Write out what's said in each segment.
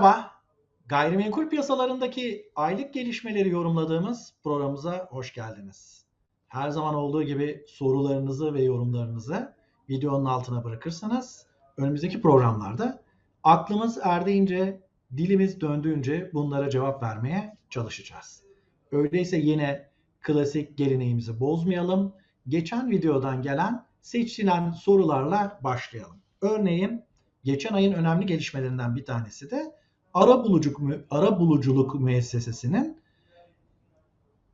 Merhaba, gayrimenkul piyasalarındaki aylık gelişmeleri yorumladığımız programımıza hoş geldiniz. Her zaman olduğu gibi sorularınızı ve yorumlarınızı videonun altına bırakırsanız önümüzdeki programlarda aklımız erdiğince, dilimiz döndüğünce bunlara cevap vermeye çalışacağız. Öyleyse yine klasik geleneğimizi bozmayalım. Geçen videodan gelen seçilen sorularla başlayalım. Örneğin geçen ayın önemli gelişmelerinden bir tanesi de ara buluculuk ara buluculuk müessesesinin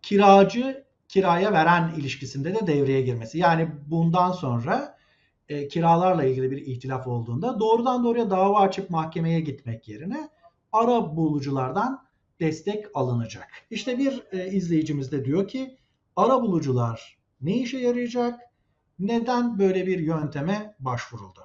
kiracı kiraya veren ilişkisinde de devreye girmesi. Yani bundan sonra e, kiralarla ilgili bir ihtilaf olduğunda doğrudan doğruya dava açıp mahkemeye gitmek yerine ara buluculardan destek alınacak. İşte bir e, izleyicimiz de diyor ki ara bulucular ne işe yarayacak? Neden böyle bir yönteme başvuruldu?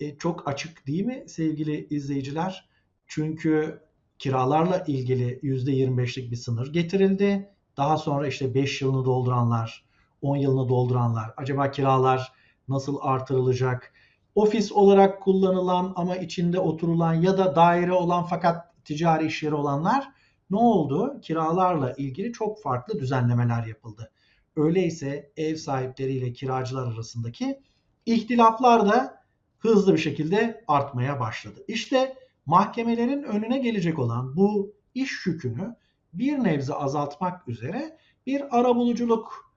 E, çok açık değil mi sevgili izleyiciler? Çünkü kiralarla ilgili %25'lik bir sınır getirildi. Daha sonra işte 5 yılını dolduranlar, 10 yılını dolduranlar, acaba kiralar nasıl artırılacak? Ofis olarak kullanılan ama içinde oturulan ya da daire olan fakat ticari iş yeri olanlar ne oldu? Kiralarla ilgili çok farklı düzenlemeler yapıldı. Öyleyse ev sahipleriyle kiracılar arasındaki ihtilaflar da hızlı bir şekilde artmaya başladı. İşte mahkemelerin önüne gelecek olan bu iş yükünü bir nebze azaltmak üzere bir arabuluculuk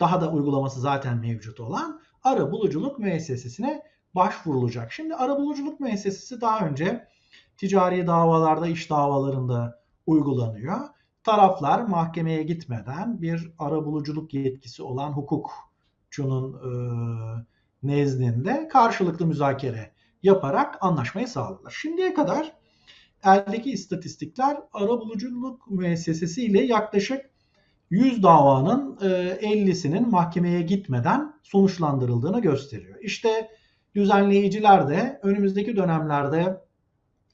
daha da uygulaması zaten mevcut olan arabuluculuk müessesesine başvurulacak. Şimdi arabuluculuk müessesesi daha önce ticari davalarda, iş davalarında uygulanıyor. Taraflar mahkemeye gitmeden bir arabuluculuk yetkisi olan hukukçunun e, nezdinde karşılıklı müzakere yaparak anlaşmayı sağladılar. Şimdiye kadar eldeki istatistikler arabuluculuk müessesesi ile yaklaşık 100 davanın 50'sinin e, mahkemeye gitmeden sonuçlandırıldığını gösteriyor. İşte düzenleyiciler de önümüzdeki dönemlerde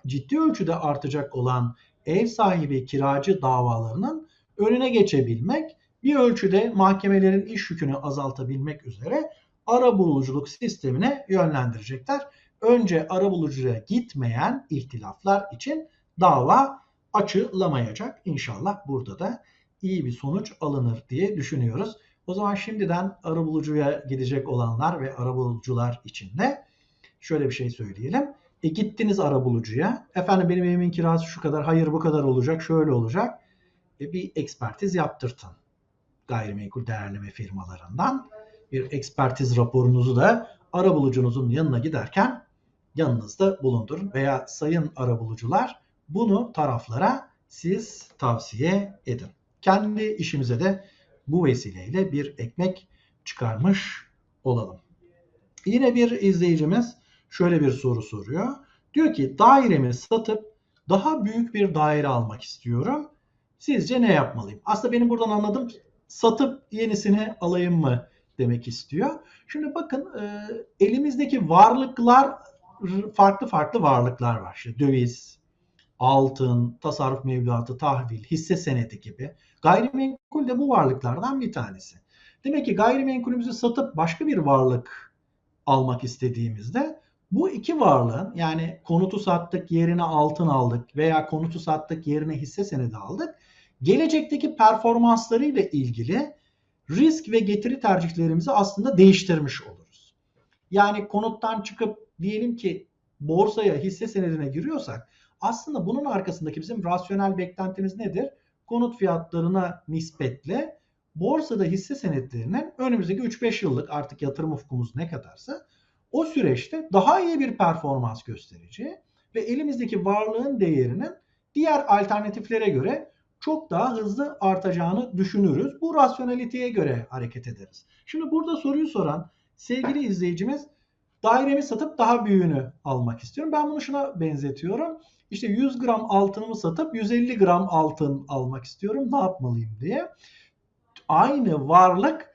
ciddi ölçüde artacak olan ev sahibi kiracı davalarının önüne geçebilmek, bir ölçüde mahkemelerin iş yükünü azaltabilmek üzere ara buluculuk sistemine yönlendirecekler. Önce ara bulucuya gitmeyen ihtilaflar için dava açılamayacak. İnşallah burada da iyi bir sonuç alınır diye düşünüyoruz. O zaman şimdiden arabulucuya gidecek olanlar ve arabulucular için de şöyle bir şey söyleyelim. E gittiniz arabulucuya. Efendim benim evimin kirası şu kadar. Hayır bu kadar olacak. Şöyle olacak. E bir ekspertiz yaptırtın. Gayrimenkul değerleme firmalarından bir ekspertiz raporunuzu da arabulucunuzun yanına giderken yanınızda bulundurun veya sayın arabulucular bunu taraflara siz tavsiye edin. Kendi işimize de bu vesileyle bir ekmek çıkarmış olalım. Yine bir izleyicimiz şöyle bir soru soruyor. Diyor ki dairemi satıp daha büyük bir daire almak istiyorum. Sizce ne yapmalıyım? Aslında benim buradan anladım satıp yenisini alayım mı demek istiyor. Şimdi bakın elimizdeki varlıklar farklı farklı varlıklar var. İşte döviz, altın, tasarruf mevduatı, tahvil, hisse senedi gibi. Gayrimenkul de bu varlıklardan bir tanesi. Demek ki gayrimenkulümüzü satıp başka bir varlık almak istediğimizde bu iki varlığın yani konutu sattık yerine altın aldık veya konutu sattık yerine hisse senedi aldık. Gelecekteki performanslarıyla ilgili risk ve getiri tercihlerimizi aslında değiştirmiş oluruz. Yani konuttan çıkıp diyelim ki borsaya hisse senedine giriyorsak aslında bunun arkasındaki bizim rasyonel beklentimiz nedir? Konut fiyatlarına nispetle borsada hisse senetlerinin önümüzdeki 3-5 yıllık artık yatırım ufkumuz ne kadarsa o süreçte daha iyi bir performans göstereceği ve elimizdeki varlığın değerinin diğer alternatiflere göre çok daha hızlı artacağını düşünürüz. Bu rasyonaliteye göre hareket ederiz. Şimdi burada soruyu soran sevgili izleyicimiz dairemi satıp daha büyüğünü almak istiyorum. Ben bunu şuna benzetiyorum. İşte 100 gram altınımı satıp 150 gram altın almak istiyorum. Ne yapmalıyım diye. Aynı varlık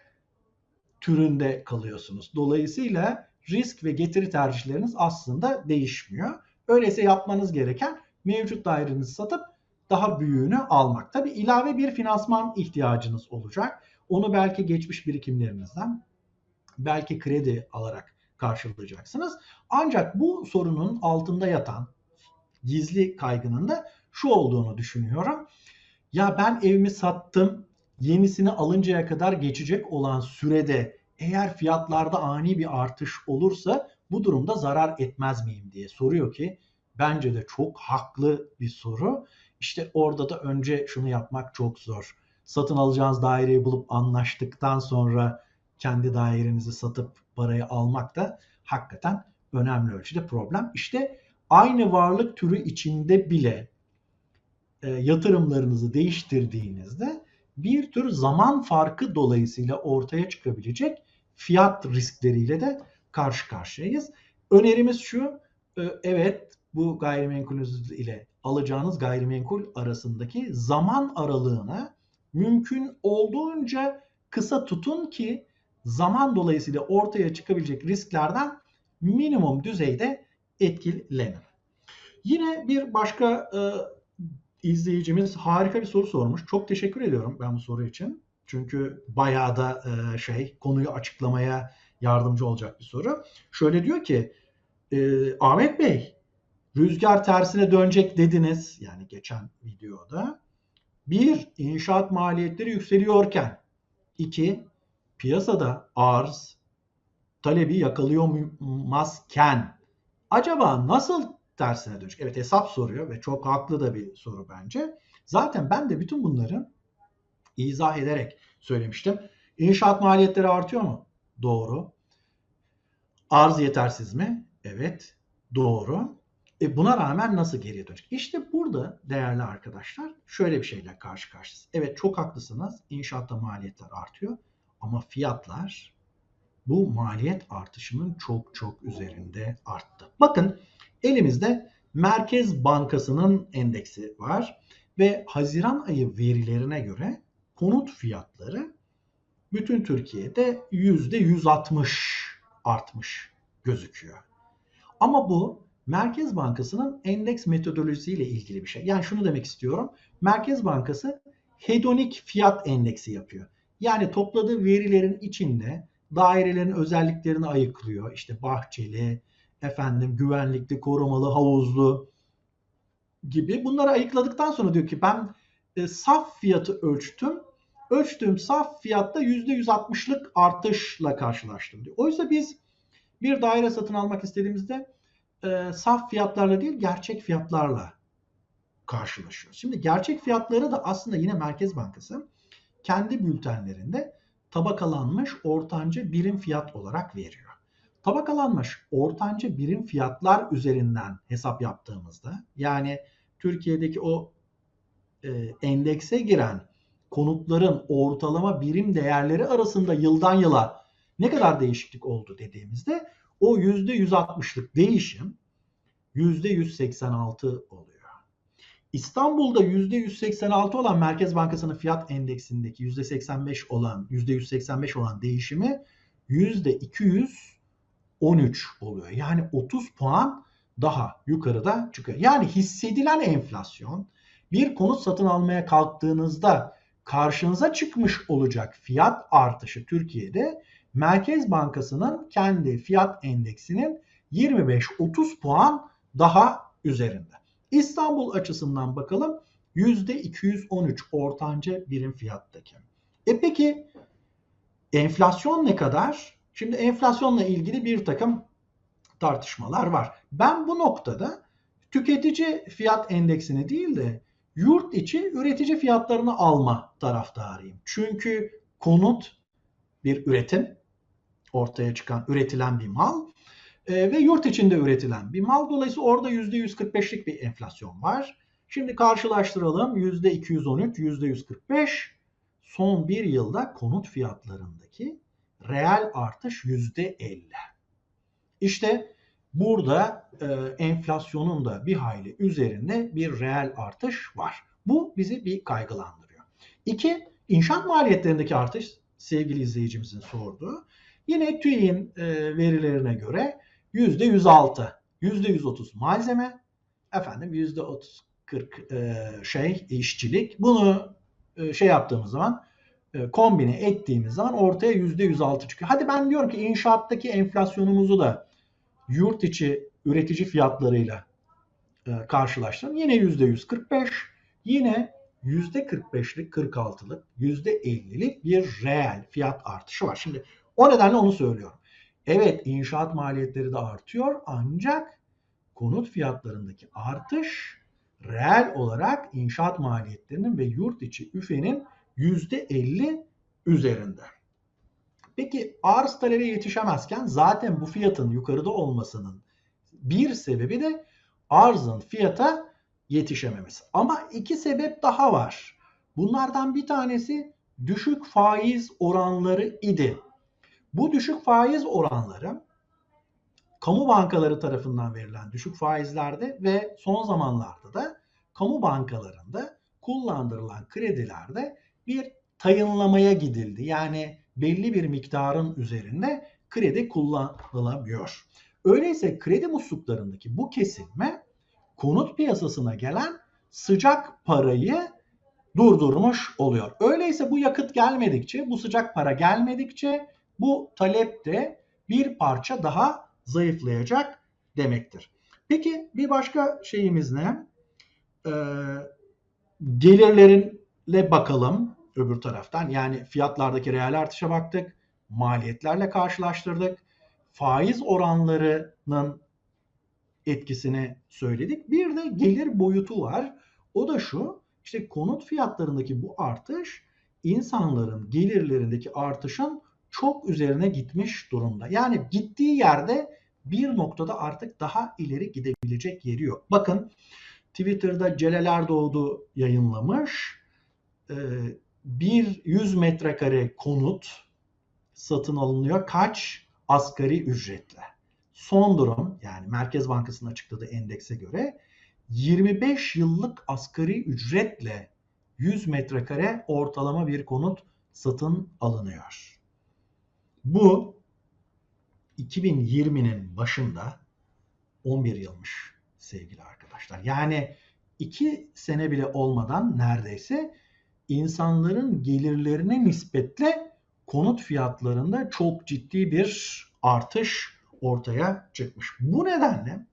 türünde kalıyorsunuz. Dolayısıyla risk ve getiri tercihleriniz aslında değişmiyor. Öyleyse yapmanız gereken mevcut dairenizi satıp daha büyüğünü almak. Tabi ilave bir finansman ihtiyacınız olacak. Onu belki geçmiş birikimlerinizden, belki kredi alarak karşılayacaksınız. Ancak bu sorunun altında yatan gizli kaygının da şu olduğunu düşünüyorum. Ya ben evimi sattım, yenisini alıncaya kadar geçecek olan sürede eğer fiyatlarda ani bir artış olursa bu durumda zarar etmez miyim diye soruyor ki bence de çok haklı bir soru. İşte orada da önce şunu yapmak çok zor. Satın alacağınız daireyi bulup anlaştıktan sonra kendi dairenizi satıp parayı almak da hakikaten önemli ölçüde problem. İşte aynı varlık türü içinde bile e, yatırımlarınızı değiştirdiğinizde bir tür zaman farkı dolayısıyla ortaya çıkabilecek fiyat riskleriyle de karşı karşıyayız. Önerimiz şu, e, evet bu gayrimenkulünüz ile alacağınız gayrimenkul arasındaki zaman aralığına mümkün olduğunca kısa tutun ki zaman dolayısıyla ortaya çıkabilecek risklerden minimum düzeyde etkilenin. Yine bir başka e, izleyicimiz harika bir soru sormuş. Çok teşekkür ediyorum ben bu soru için. Çünkü bayağı da e, şey konuyu açıklamaya yardımcı olacak bir soru. Şöyle diyor ki e, Ahmet Bey rüzgar tersine dönecek dediniz yani geçen videoda. Bir, inşaat maliyetleri yükseliyorken. iki piyasada arz talebi yakalayamazken acaba nasıl tersine dönecek? Evet hesap soruyor ve çok haklı da bir soru bence. Zaten ben de bütün bunları izah ederek söylemiştim. İnşaat maliyetleri artıyor mu? Doğru. Arz yetersiz mi? Evet. Doğru. E buna rağmen nasıl geriye dönecek? İşte burada değerli arkadaşlar şöyle bir şeyle karşı karşıyayız. Evet çok haklısınız. İnşaatta maliyetler artıyor. Ama fiyatlar bu maliyet artışının çok çok üzerinde arttı. Bakın elimizde Merkez Bankası'nın endeksi var ve Haziran ayı verilerine göre konut fiyatları bütün Türkiye'de %160 artmış gözüküyor. Ama bu Merkez Bankası'nın endeks metodolojisiyle ilgili bir şey. Yani şunu demek istiyorum. Merkez Bankası hedonik fiyat endeksi yapıyor. Yani topladığı verilerin içinde dairelerin özelliklerini ayıklıyor. İşte bahçeli, efendim güvenlikli, korumalı, havuzlu gibi. Bunları ayıkladıktan sonra diyor ki ben e, saf fiyatı ölçtüm. Ölçtüğüm saf fiyatta %160'lık artışla karşılaştım diyor. Oysa biz bir daire satın almak istediğimizde e, saf fiyatlarla değil gerçek fiyatlarla karşılaşıyoruz. Şimdi gerçek fiyatları da aslında yine Merkez Bankası kendi bültenlerinde tabakalanmış ortanca birim fiyat olarak veriyor. Tabakalanmış ortanca birim fiyatlar üzerinden hesap yaptığımızda yani Türkiye'deki o e, endekse giren konutların ortalama birim değerleri arasında yıldan yıla ne kadar değişiklik oldu dediğimizde o %160'lık değişim %186 oluyor. İstanbul'da %186 olan Merkez Bankası'nın fiyat endeksindeki %85 olan %185 olan değişimi %213 oluyor. Yani 30 puan daha yukarıda çıkıyor. Yani hissedilen enflasyon bir konut satın almaya kalktığınızda karşınıza çıkmış olacak fiyat artışı Türkiye'de Merkez Bankası'nın kendi fiyat endeksinin 25-30 puan daha üzerinde. İstanbul açısından bakalım %213 ortanca birim fiyattaki. E peki enflasyon ne kadar? Şimdi enflasyonla ilgili bir takım tartışmalar var. Ben bu noktada tüketici fiyat endeksini değil de yurt içi üretici fiyatlarını alma taraftarıyım. Çünkü konut bir üretim, ortaya çıkan, üretilen bir mal e, ve yurt içinde üretilen bir mal. Dolayısıyla orada %145'lik bir enflasyon var. Şimdi karşılaştıralım. %213, %145 son bir yılda konut fiyatlarındaki reel artış %50. İşte burada e, enflasyonun da bir hayli üzerinde bir reel artış var. Bu bizi bir kaygılandırıyor. İki, inşaat maliyetlerindeki artış sevgili izleyicimizin sorduğu. Yine TÜİ'nin e, verilerine göre %106, %130 malzeme, efendim %30 40 e, şey işçilik. Bunu e, şey yaptığımız zaman e, kombine ettiğimiz zaman ortaya %106 çıkıyor. Hadi ben diyorum ki inşaattaki enflasyonumuzu da yurt içi üretici fiyatlarıyla e, karşılaştırın. Yine %145, yine %45'lik, 46'lık, %50'lik bir reel fiyat artışı var. Şimdi o nedenle onu söylüyorum. Evet inşaat maliyetleri de artıyor ancak konut fiyatlarındaki artış reel olarak inşaat maliyetlerinin ve yurt içi üfenin %50 üzerinde. Peki arz talebe yetişemezken zaten bu fiyatın yukarıda olmasının bir sebebi de arzın fiyata yetişememesi. Ama iki sebep daha var. Bunlardan bir tanesi düşük faiz oranları idi. Bu düşük faiz oranları kamu bankaları tarafından verilen düşük faizlerde ve son zamanlarda da kamu bankalarında kullandırılan kredilerde bir tayınlamaya gidildi. Yani belli bir miktarın üzerinde kredi kullanılabiliyor. Öyleyse kredi musluklarındaki bu kesilme konut piyasasına gelen sıcak parayı durdurmuş oluyor. Öyleyse bu yakıt gelmedikçe, bu sıcak para gelmedikçe bu talep de bir parça daha zayıflayacak demektir. Peki bir başka şeyimiz ne? Ee, gelirlerinle bakalım öbür taraftan. Yani fiyatlardaki reel artışa baktık, maliyetlerle karşılaştırdık, faiz oranlarının etkisini söyledik. Bir de gelir boyutu var. O da şu, işte konut fiyatlarındaki bu artış insanların gelirlerindeki artışın çok üzerine gitmiş durumda. Yani gittiği yerde bir noktada artık daha ileri gidebilecek yeri yok. Bakın Twitter'da Celal Erdoğdu yayınlamış. Ee, bir 100 metrekare konut satın alınıyor. Kaç? Asgari ücretle. Son durum yani Merkez Bankası'nın açıkladığı endekse göre 25 yıllık asgari ücretle 100 metrekare ortalama bir konut satın alınıyor. Bu 2020'nin başında 11 yılmış sevgili arkadaşlar. Yani 2 sene bile olmadan neredeyse insanların gelirlerine nispetle konut fiyatlarında çok ciddi bir artış ortaya çıkmış. Bu nedenle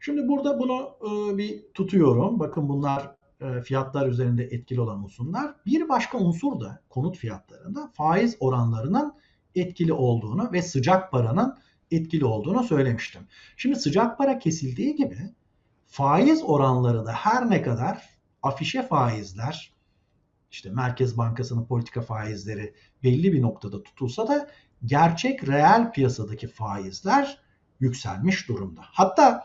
şimdi burada bunu e, bir tutuyorum. Bakın bunlar e, fiyatlar üzerinde etkili olan unsurlar. Bir başka unsur da konut fiyatlarında faiz oranlarının etkili olduğunu ve sıcak paranın etkili olduğunu söylemiştim. Şimdi sıcak para kesildiği gibi faiz oranları da her ne kadar afişe faizler işte Merkez Bankası'nın politika faizleri belli bir noktada tutulsa da gerçek reel piyasadaki faizler yükselmiş durumda. Hatta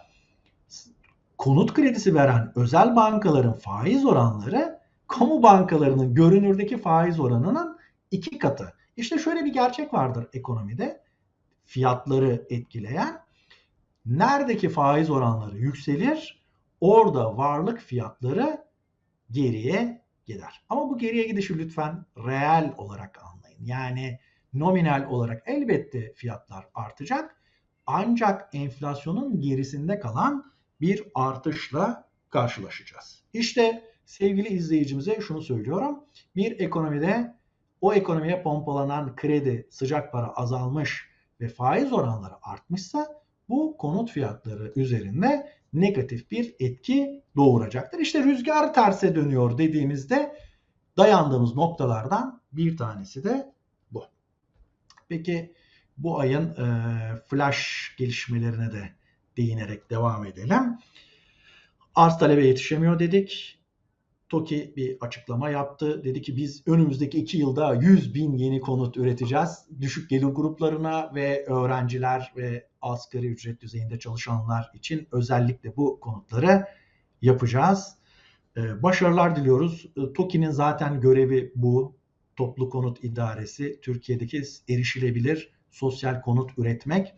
konut kredisi veren özel bankaların faiz oranları kamu bankalarının görünürdeki faiz oranının iki katı. İşte şöyle bir gerçek vardır ekonomide fiyatları etkileyen. Neredeki faiz oranları yükselir, orada varlık fiyatları geriye gider. Ama bu geriye gidişi lütfen reel olarak anlayın. Yani nominal olarak elbette fiyatlar artacak. Ancak enflasyonun gerisinde kalan bir artışla karşılaşacağız. İşte sevgili izleyicimize şunu söylüyorum. Bir ekonomide o ekonomiye pompalanan kredi, sıcak para azalmış ve faiz oranları artmışsa bu konut fiyatları üzerinde negatif bir etki doğuracaktır. İşte rüzgar terse dönüyor dediğimizde dayandığımız noktalardan bir tanesi de bu. Peki bu ayın e, flash gelişmelerine de değinerek devam edelim. Arz talebe yetişemiyor dedik. TOKİ bir açıklama yaptı. Dedi ki biz önümüzdeki iki yılda 100 bin yeni konut üreteceğiz. Düşük gelir gruplarına ve öğrenciler ve asgari ücret düzeyinde çalışanlar için özellikle bu konutları yapacağız. Ee, başarılar diliyoruz. Ee, TOKİ'nin zaten görevi bu. Toplu Konut İdaresi Türkiye'deki erişilebilir sosyal konut üretmek.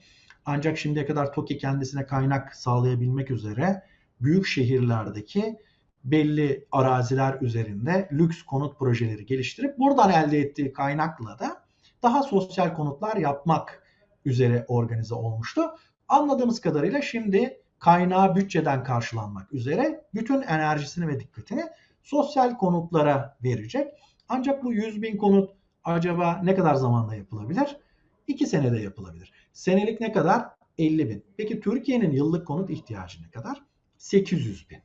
Ancak şimdiye kadar TOKİ kendisine kaynak sağlayabilmek üzere büyük şehirlerdeki belli araziler üzerinde lüks konut projeleri geliştirip buradan elde ettiği kaynakla da daha sosyal konutlar yapmak üzere organize olmuştu. Anladığımız kadarıyla şimdi kaynağı bütçeden karşılanmak üzere bütün enerjisini ve dikkatini sosyal konutlara verecek. Ancak bu 100 bin konut acaba ne kadar zamanda yapılabilir? 2 senede yapılabilir. Senelik ne kadar? 50 bin. Peki Türkiye'nin yıllık konut ihtiyacı ne kadar? 800 bin.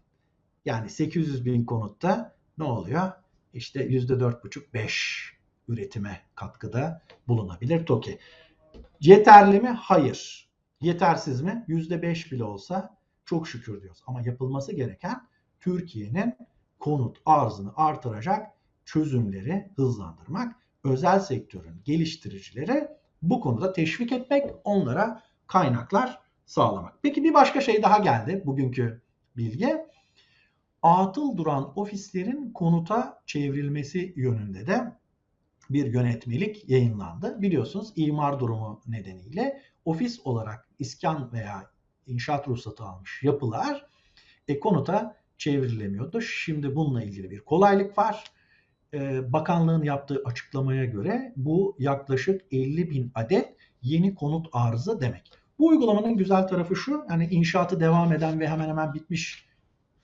Yani 800 bin konutta ne oluyor? İşte %4,5-5 üretime katkıda bulunabilir TOKİ. Yeterli mi? Hayır. Yetersiz mi? %5 bile olsa çok şükür diyoruz. Ama yapılması gereken Türkiye'nin konut arzını artıracak çözümleri hızlandırmak, özel sektörün geliştiricileri bu konuda teşvik etmek, onlara kaynaklar sağlamak. Peki bir başka şey daha geldi bugünkü bilgi. Atıl duran ofislerin konuta çevrilmesi yönünde de bir yönetmelik yayınlandı. Biliyorsunuz imar durumu nedeniyle ofis olarak iskan veya inşaat ruhsatı almış yapılar e, konuta çevrilemiyordu. Şimdi bununla ilgili bir kolaylık var. E, bakanlığın yaptığı açıklamaya göre bu yaklaşık 50 bin adet yeni konut arzı demek. Bu uygulamanın güzel tarafı şu, yani inşaatı devam eden ve hemen hemen bitmiş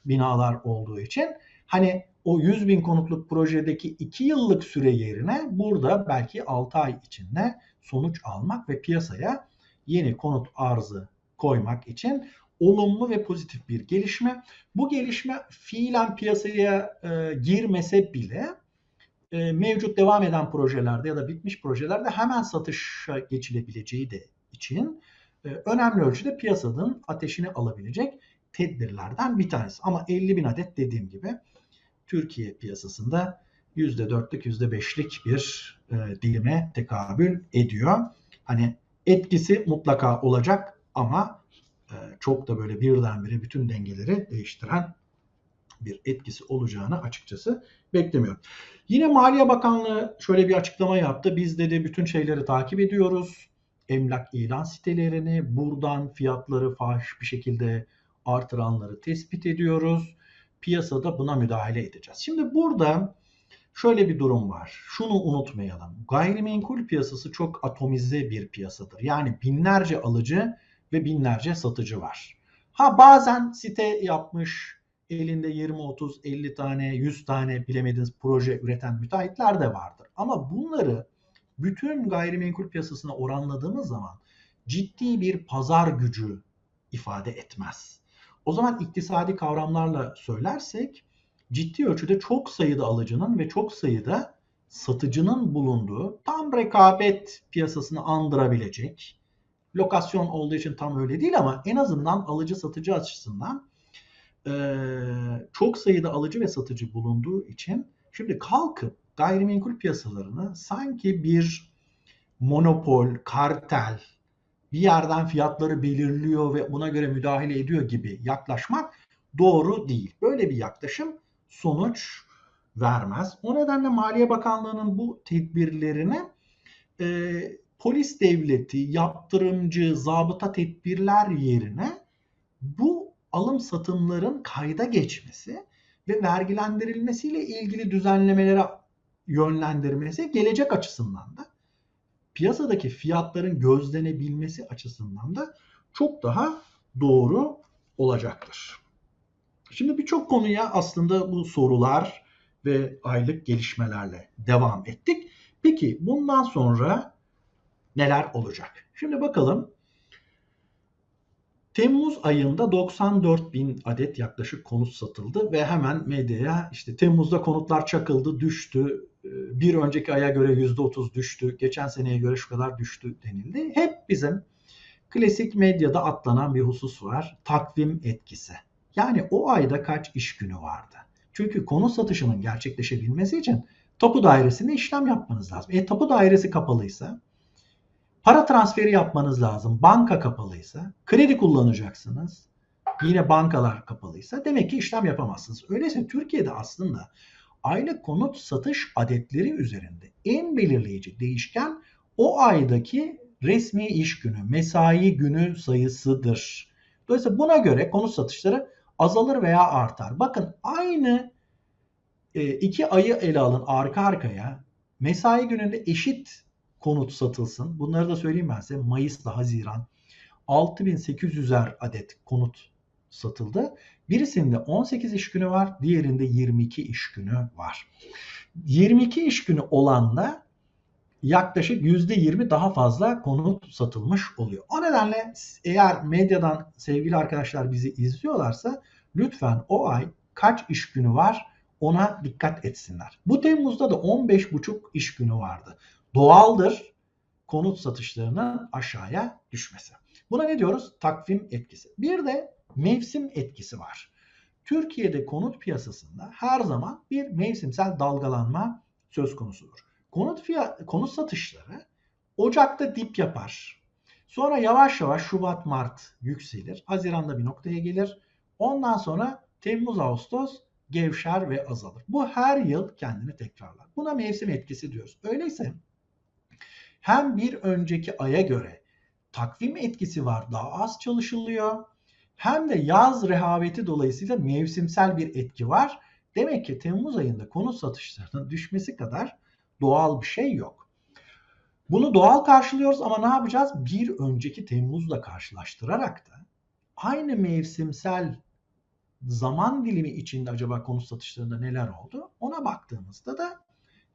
binalar olduğu için hani o 100 bin konutluk projedeki 2 yıllık süre yerine burada belki 6 ay içinde sonuç almak ve piyasaya yeni konut arzı koymak için olumlu ve pozitif bir gelişme. Bu gelişme fiilen piyasaya e, girmese bile e, mevcut devam eden projelerde ya da bitmiş projelerde hemen satışa geçilebileceği de için e, önemli ölçüde piyasanın ateşini alabilecek tedbirlerden bir tanesi. Ama 50 bin adet dediğim gibi Türkiye piyasasında %4'lük %5'lik bir e, dilime tekabül ediyor. Hani etkisi mutlaka olacak ama e, çok da böyle birdenbire bütün dengeleri değiştiren bir etkisi olacağını açıkçası beklemiyorum. Yine Maliye Bakanlığı şöyle bir açıklama yaptı. Biz dedi bütün şeyleri takip ediyoruz. Emlak ilan sitelerini buradan fiyatları fahiş bir şekilde artıranları tespit ediyoruz. Piyasada buna müdahale edeceğiz. Şimdi burada şöyle bir durum var. Şunu unutmayalım. Gayrimenkul piyasası çok atomize bir piyasadır. Yani binlerce alıcı ve binlerce satıcı var. Ha bazen site yapmış, elinde 20, 30, 50 tane, 100 tane bilemediğiniz proje üreten müteahhitler de vardır. Ama bunları bütün gayrimenkul piyasasına oranladığımız zaman ciddi bir pazar gücü ifade etmez. O zaman iktisadi kavramlarla söylersek ciddi ölçüde çok sayıda alıcının ve çok sayıda satıcının bulunduğu tam rekabet piyasasını andırabilecek lokasyon olduğu için tam öyle değil ama en azından alıcı satıcı açısından çok sayıda alıcı ve satıcı bulunduğu için şimdi kalkıp gayrimenkul piyasalarını sanki bir monopol, kartel, bir yerden fiyatları belirliyor ve buna göre müdahale ediyor gibi yaklaşmak doğru değil. Böyle bir yaklaşım sonuç vermez. O nedenle Maliye Bakanlığı'nın bu tedbirlerini e, polis devleti, yaptırımcı, zabıta tedbirler yerine bu alım satımların kayda geçmesi ve vergilendirilmesiyle ilgili düzenlemelere yönlendirmesi gelecek açısından da piyasadaki fiyatların gözlenebilmesi açısından da çok daha doğru olacaktır. Şimdi birçok konuya aslında bu sorular ve aylık gelişmelerle devam ettik. Peki bundan sonra neler olacak? Şimdi bakalım. Temmuz ayında 94 bin adet yaklaşık konut satıldı ve hemen medyaya işte Temmuz'da konutlar çakıldı, düştü, bir önceki aya göre %30 düştü, geçen seneye göre şu kadar düştü denildi. Hep bizim klasik medyada atlanan bir husus var. Takvim etkisi. Yani o ayda kaç iş günü vardı? Çünkü konut satışının gerçekleşebilmesi için tapu dairesinde işlem yapmanız lazım. E tapu dairesi kapalıysa para transferi yapmanız lazım. Banka kapalıysa kredi kullanacaksınız. Yine bankalar kapalıysa demek ki işlem yapamazsınız. Öyleyse Türkiye'de aslında aylık konut satış adetleri üzerinde en belirleyici değişken o aydaki resmi iş günü, mesai günü sayısıdır. Dolayısıyla buna göre konut satışları azalır veya artar. Bakın aynı e, iki ayı ele alın arka arkaya. Mesai gününde eşit konut satılsın. Bunları da söyleyeyim ben size. Mayıs'la Haziran 6800'er adet konut satıldı. Birisinde 18 iş günü var, diğerinde 22 iş günü var. 22 iş günü olanla yaklaşık %20 daha fazla konut satılmış oluyor. O nedenle eğer medyadan sevgili arkadaşlar bizi izliyorlarsa lütfen o ay kaç iş günü var ona dikkat etsinler. Bu Temmuz'da da 15,5 iş günü vardı. Doğaldır konut satışlarının aşağıya düşmesi. Buna ne diyoruz? Takvim etkisi. Bir de mevsim etkisi var. Türkiye'de konut piyasasında her zaman bir mevsimsel dalgalanma söz konusudur. Konut fiyat, konut satışları Ocak'ta dip yapar. Sonra yavaş yavaş Şubat, Mart yükselir. Haziran'da bir noktaya gelir. Ondan sonra Temmuz, Ağustos gevşer ve azalır. Bu her yıl kendini tekrarlar. Buna mevsim etkisi diyoruz. Öyleyse hem bir önceki aya göre takvim etkisi var daha az çalışılıyor hem de yaz rehaveti dolayısıyla mevsimsel bir etki var. Demek ki Temmuz ayında konut satışlarının düşmesi kadar doğal bir şey yok. Bunu doğal karşılıyoruz ama ne yapacağız? Bir önceki Temmuz'la karşılaştırarak da aynı mevsimsel zaman dilimi içinde acaba konut satışlarında neler oldu? Ona baktığımızda da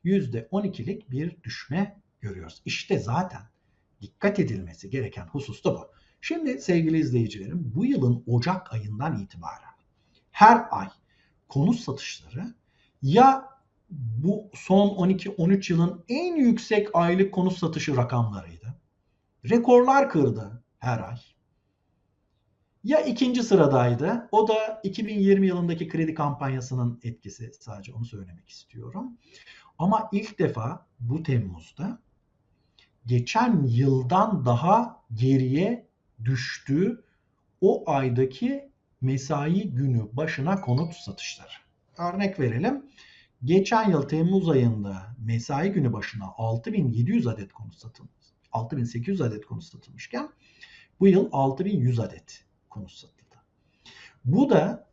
%12'lik bir düşme görüyoruz. İşte zaten dikkat edilmesi gereken husus da bu. Şimdi sevgili izleyicilerim bu yılın Ocak ayından itibaren her ay konut satışları ya bu son 12-13 yılın en yüksek aylık konut satışı rakamlarıydı. Rekorlar kırdı her ay. Ya ikinci sıradaydı. O da 2020 yılındaki kredi kampanyasının etkisi. Sadece onu söylemek istiyorum. Ama ilk defa bu Temmuz'da geçen yıldan daha geriye düştüğü o aydaki mesai günü başına konut satışları. Örnek verelim. Geçen yıl Temmuz ayında mesai günü başına 6700 adet konut satılmış. 6800 adet konut satılmışken bu yıl 6100 adet konut satıldı. Bu da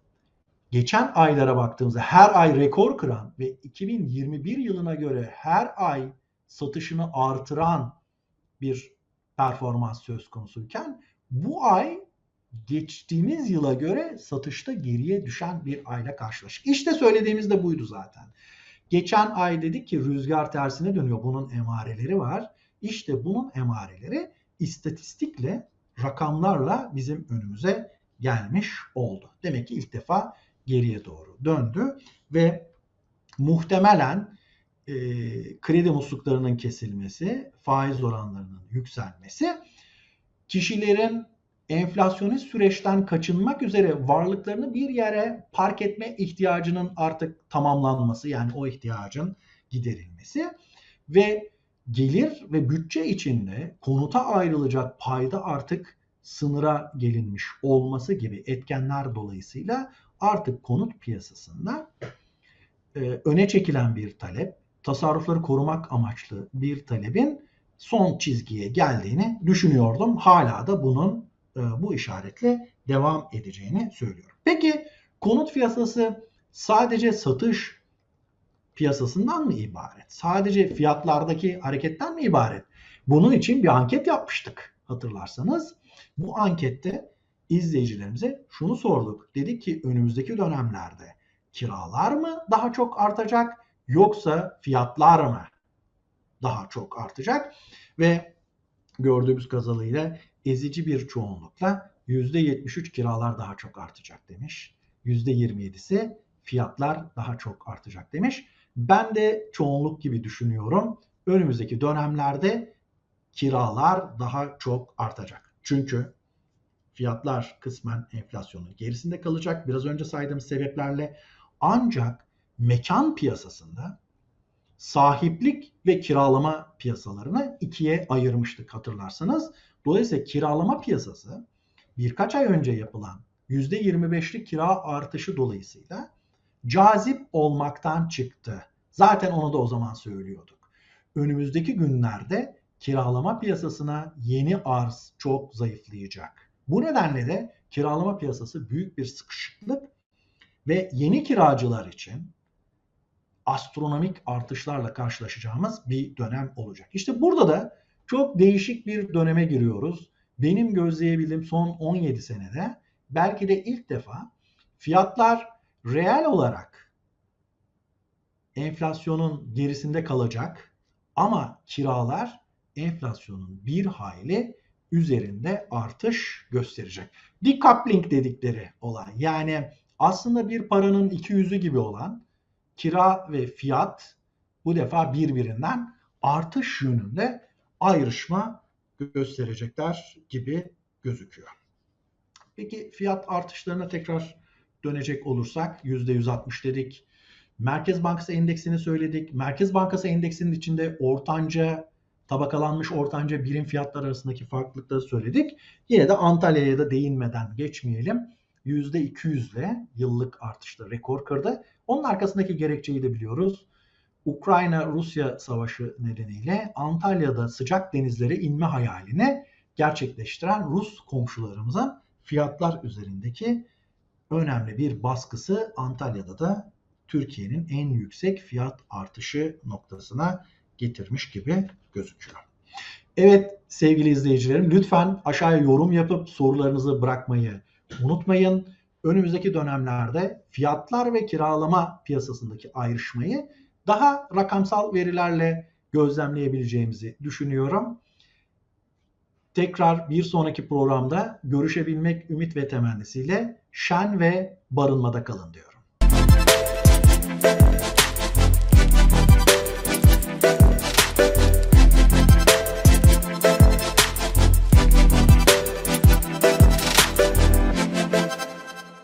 geçen aylara baktığımızda her ay rekor kıran ve 2021 yılına göre her ay satışını artıran bir performans söz konusuyken bu ay geçtiğimiz yıla göre satışta geriye düşen bir ayla karşılaştık. İşte söylediğimiz de buydu zaten. Geçen ay dedik ki rüzgar tersine dönüyor. Bunun emareleri var. İşte bunun emareleri istatistikle, rakamlarla bizim önümüze gelmiş oldu. Demek ki ilk defa geriye doğru döndü ve muhtemelen e, kredi musluklarının kesilmesi, faiz oranlarının yükselmesi kişilerin enflasyonist süreçten kaçınmak üzere varlıklarını bir yere park etme ihtiyacının artık tamamlanması yani o ihtiyacın giderilmesi ve gelir ve bütçe içinde konuta ayrılacak payda artık sınıra gelinmiş olması gibi etkenler dolayısıyla artık konut piyasasında e, öne çekilen bir talep, tasarrufları korumak amaçlı bir talebin son çizgiye geldiğini düşünüyordum. Hala da bunun e, bu işaretle devam edeceğini söylüyorum. Peki konut piyasası sadece satış piyasasından mı ibaret? Sadece fiyatlardaki hareketten mi ibaret? Bunun için bir anket yapmıştık hatırlarsanız. Bu ankette izleyicilerimize şunu sorduk. Dedik ki önümüzdeki dönemlerde kiralar mı daha çok artacak yoksa fiyatlar mı daha çok artacak? Ve gördüğümüz kadarıyla ezici bir çoğunlukla %73 kiralar daha çok artacak demiş. %27'si fiyatlar daha çok artacak demiş. Ben de çoğunluk gibi düşünüyorum. Önümüzdeki dönemlerde kiralar daha çok artacak. Çünkü fiyatlar kısmen enflasyonun gerisinde kalacak. Biraz önce saydığımız sebeplerle ancak mekan piyasasında sahiplik ve kiralama piyasalarını ikiye ayırmıştık hatırlarsanız. Dolayısıyla kiralama piyasası birkaç ay önce yapılan %25'lik kira artışı dolayısıyla cazip olmaktan çıktı. Zaten onu da o zaman söylüyorduk. Önümüzdeki günlerde kiralama piyasasına yeni arz çok zayıflayacak. Bu nedenle de kiralama piyasası büyük bir sıkışıklık ve yeni kiracılar için astronomik artışlarla karşılaşacağımız bir dönem olacak. İşte burada da çok değişik bir döneme giriyoruz. Benim gözleyebildiğim son 17 senede belki de ilk defa fiyatlar reel olarak enflasyonun gerisinde kalacak ama kiralar enflasyonun bir hayli üzerinde artış gösterecek. Decoupling dedikleri olay yani aslında bir paranın iki yüzü gibi olan kira ve fiyat bu defa birbirinden artış yönünde ayrışma gösterecekler gibi gözüküyor. Peki fiyat artışlarına tekrar dönecek olursak %160 dedik. Merkez Bankası endeksini söyledik. Merkez Bankası endeksinin içinde ortanca tabakalanmış ortanca birim fiyatlar arasındaki farklılıkları söyledik. Yine de Antalya'ya da değinmeden geçmeyelim. %200 ile yıllık artışta rekor kırdı. Onun arkasındaki gerekçeyi de biliyoruz. Ukrayna-Rusya savaşı nedeniyle Antalya'da sıcak denizlere inme hayalini gerçekleştiren Rus komşularımızın fiyatlar üzerindeki önemli bir baskısı Antalya'da da Türkiye'nin en yüksek fiyat artışı noktasına getirmiş gibi gözüküyor. Evet sevgili izleyicilerim lütfen aşağıya yorum yapıp sorularınızı bırakmayı unutmayın. Önümüzdeki dönemlerde fiyatlar ve kiralama piyasasındaki ayrışmayı daha rakamsal verilerle gözlemleyebileceğimizi düşünüyorum. Tekrar bir sonraki programda görüşebilmek ümit ve temennisiyle şen ve barınmada kalın diyor.